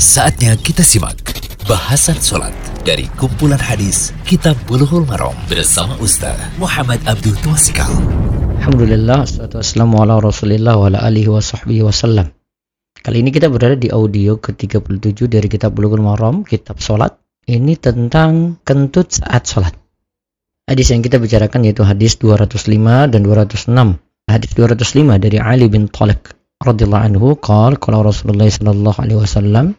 Saatnya kita simak bahasan sholat dari kumpulan hadis Kitab Bulughul Maram bersama Ustaz Muhammad Abdul Twasikal. Alhamdulillah, wassalamu ala rasulillah wa ala alihi wa sahbihi wasallam. Kali ini kita berada di audio ke-37 dari kitab Bulughul Maram, kitab sholat. Ini tentang kentut saat sholat. Hadis yang kita bicarakan yaitu hadis 205 dan 206. Hadis 205 dari Ali bin Talq radhiyallahu anhu qala qala Rasulullah sallallahu alaihi wasallam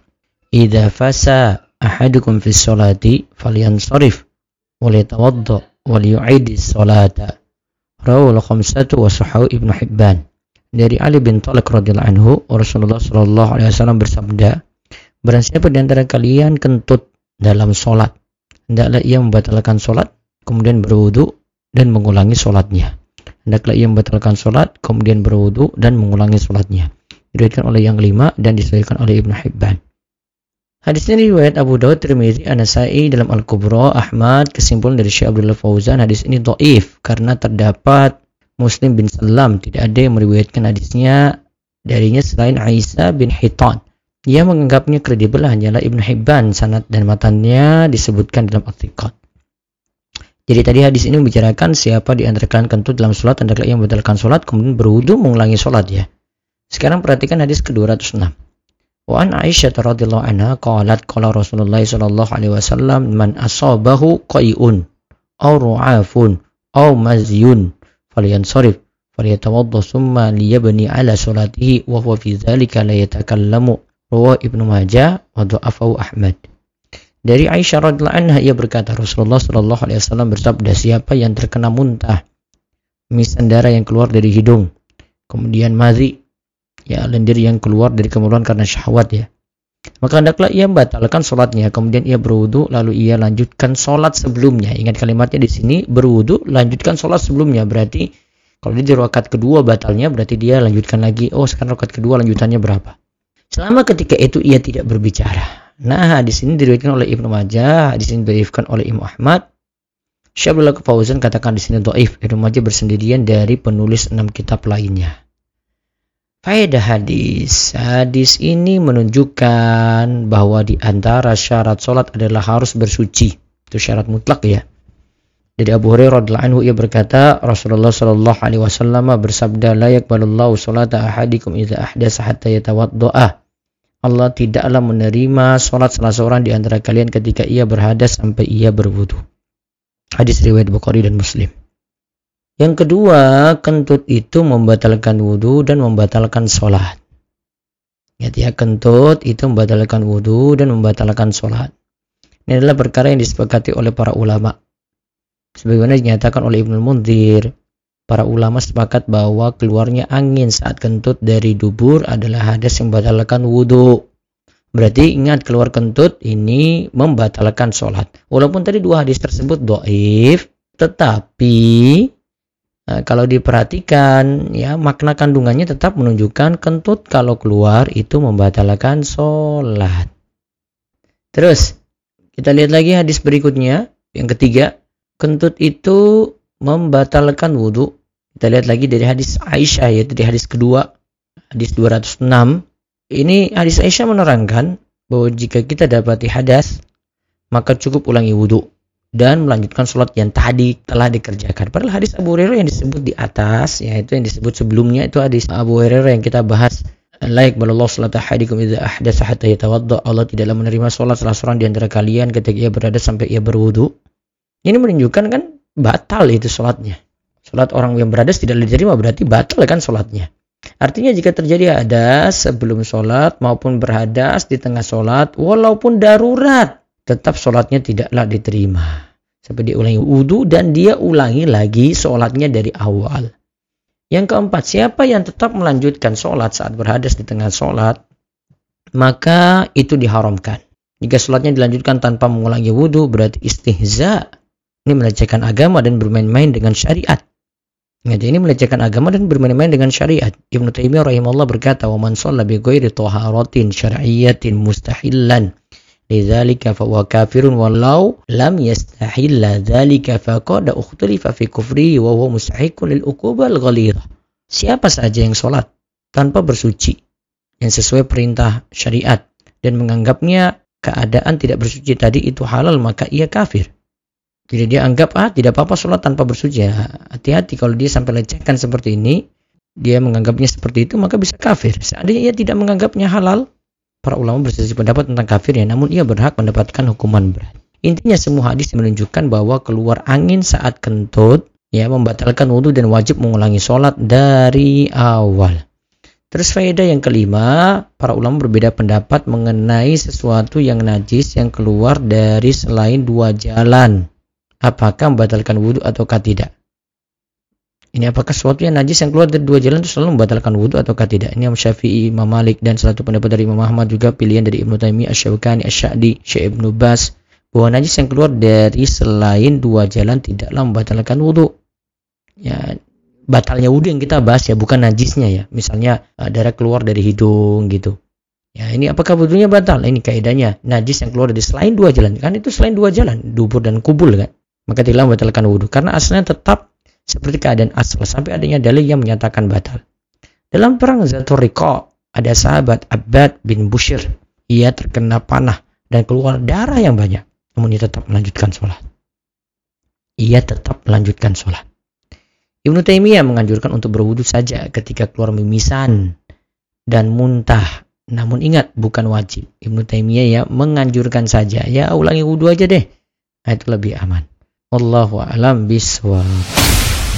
idza fasa ahadukum fi sholati falyansarif wal yatawadda wal yu'idi sholata rawal khamsatu wa sahahu ibnu hibban. Dari Ali bin Talib radhiyallahu anhu Rasulullah sallallahu alaihi wasallam bersabda barang siapa di antara kalian kentut dalam sholat hendaklah ia membatalkan sholat kemudian berwudu dan mengulangi sholatnya hendaklah ia membatalkan sholat kemudian berwudu dan mengulangi sholatnya diriwayatkan oleh yang lima dan disebutkan oleh Ibnu Hibban Hadis ini riwayat Abu Dawud, Tirmidzi, An-Nasai dalam Al-Kubra, Ahmad, kesimpulan dari Syekh Abdullah Fauzan, hadis ini doif karena terdapat Muslim bin Salam, tidak ada yang meriwayatkan hadisnya darinya selain Aisyah bin Hitan. Ia menganggapnya kredibel hanyalah Ibn Hibban, sanad dan matannya disebutkan dalam Atiqat. Jadi tadi hadis ini membicarakan siapa di antara kalian kentut dalam sholat, hendaklah yang membatalkan sholat, kemudian berwudu mengulangi sholat ya. Sekarang perhatikan hadis ke-206. Wa an Aisyah radhiyallahu anha qalat qala Rasulullah sallallahu alaihi wasallam man asabahu qai'un aw ru'afun aw mazyun falyansarif falyatawadda summa liyabni ala salatihi wa huwa fi dhalika la yatakallamu rawa Ibnu Majah wa dha'afahu Ahmad. Dari Aisyah radhiyallahu anha ia berkata Rasulullah sallallahu alaihi wasallam bersabda siapa yang terkena muntah misan darah yang keluar dari hidung kemudian mazi ya lendir yang keluar dari kemuruan karena syahwat ya. Maka hendaklah ia membatalkan sholatnya. Kemudian ia berwudu lalu ia lanjutkan sholat sebelumnya. Ingat kalimatnya di sini berwudu lanjutkan sholat sebelumnya. Berarti kalau di rakaat kedua batalnya berarti dia lanjutkan lagi. Oh sekarang rakaat kedua lanjutannya berapa? Selama ketika itu ia tidak berbicara. Nah di sini diriwayatkan oleh Ibnu Majah di sini diriwayatkan oleh Imam Ahmad. Syabdullah Fauzan katakan di sini doif. Ibnu Majah bersendirian dari penulis enam kitab lainnya Faedah hadis. Hadis ini menunjukkan bahwa di antara syarat sholat adalah harus bersuci. Itu syarat mutlak ya. Dari Abu Hurairah radhiyallahu anhu ia berkata, Rasulullah shallallahu alaihi wasallam bersabda, "La yaqbalullahu salata ahadikum idza ahdasa hatta yatawaddaa." Allah tidaklah menerima sholat salah seorang di antara kalian ketika ia berhadas sampai ia berwudu. Hadis riwayat Bukhari dan Muslim. Yang kedua, kentut itu membatalkan wudhu dan membatalkan sholat. Ya, ya, kentut itu membatalkan wudhu dan membatalkan sholat. Ini adalah perkara yang disepakati oleh para ulama. Sebagaimana dinyatakan oleh Ibnu Munzir, para ulama sepakat bahwa keluarnya angin saat kentut dari dubur adalah hadas yang membatalkan wudhu. Berarti ingat keluar kentut ini membatalkan sholat. Walaupun tadi dua hadis tersebut doif, tetapi Nah, kalau diperhatikan ya makna kandungannya tetap menunjukkan kentut kalau keluar itu membatalkan sholat. Terus kita lihat lagi hadis berikutnya yang ketiga kentut itu membatalkan wudhu. Kita lihat lagi dari hadis Aisyah yaitu di hadis kedua hadis 206. Ini hadis Aisyah menerangkan bahwa jika kita dapati hadas maka cukup ulangi wudhu dan melanjutkan sholat yang tadi telah dikerjakan. Padahal hadis Abu Hurairah yang disebut di atas, yaitu yang disebut sebelumnya itu hadis Abu Hurairah yang kita bahas Laik balallah salat ahadikum idza ahdatsa hatta yatawadda. Allah tidaklah menerima sholat salah seorang di antara kalian ketika ia berada sampai ia berwudu. Ini menunjukkan kan batal itu sholatnya. Sholat orang yang beradas tidak diterima berarti batal kan sholatnya. Artinya jika terjadi ada sebelum sholat maupun berhadas di tengah sholat walaupun darurat tetap sholatnya tidaklah diterima. Sampai dia ulangi wudhu dan dia ulangi lagi sholatnya dari awal. Yang keempat, siapa yang tetap melanjutkan sholat saat berhadas di tengah sholat, maka itu diharamkan. Jika sholatnya dilanjutkan tanpa mengulangi wudhu, berarti istihza. Ini melecehkan agama dan bermain-main dengan syariat. Ingat, ini melecehkan agama dan bermain-main dengan syariat. Ibnu Taimiyah rahimahullah berkata, "Wa man shalla bi ghairi taharatin syar'iyyatin mustahillan lidzalika fa huwa kafirun walau lam yastahilla dzalika faqad ukhtalifa fi kufri wa huwa mustahiqun lil uqubal ghalidhah. Siapa saja yang sholat tanpa bersuci yang sesuai perintah syariat dan menganggapnya keadaan tidak bersuci tadi itu halal maka ia kafir. Jadi dia anggap ah tidak apa-apa sholat tanpa bersuci. Hati-hati kalau dia sampai lecehkan seperti ini, dia menganggapnya seperti itu maka bisa kafir. Seandainya ia tidak menganggapnya halal, para ulama berselisih pendapat tentang kafirnya, namun ia berhak mendapatkan hukuman berat. Intinya semua hadis menunjukkan bahwa keluar angin saat kentut ya membatalkan wudhu dan wajib mengulangi sholat dari awal. Terus faedah yang kelima, para ulama berbeda pendapat mengenai sesuatu yang najis yang keluar dari selain dua jalan. Apakah membatalkan wudhu ataukah tidak? Ini apakah sesuatu yang najis yang keluar dari dua jalan itu selalu membatalkan wudhu ataukah tidak? Ini Imam Syafi'i, Imam Malik dan satu pendapat dari Imam Ahmad juga pilihan dari Ibnu Taimiyah, Asy-Syaukani, Asy-Sya'di, Syekh Ibnu Bas bahwa najis yang keluar dari selain dua jalan tidaklah membatalkan wudhu. Ya, batalnya wudhu yang kita bahas ya bukan najisnya ya. Misalnya uh, darah keluar dari hidung gitu. Ya ini apakah wudhunya batal? Ini kaidahnya. Najis yang keluar dari selain dua jalan. Kan itu selain dua jalan dubur dan kubul kan. Maka tidak membatalkan wudhu karena asalnya tetap seperti keadaan asal sampai adanya dalil yang menyatakan batal dalam perang Zaturiko ada sahabat Abbad bin Bushir ia terkena panah dan keluar darah yang banyak namun ia tetap melanjutkan sholat ia tetap melanjutkan sholat Ibnu Taimiyah menganjurkan untuk berwudu saja ketika keluar mimisan dan muntah. Namun ingat bukan wajib. Ibnu Taimiyah ya menganjurkan saja. Ya ulangi wudu aja deh. Nah, itu lebih aman. Wallahu a'lam bishawab.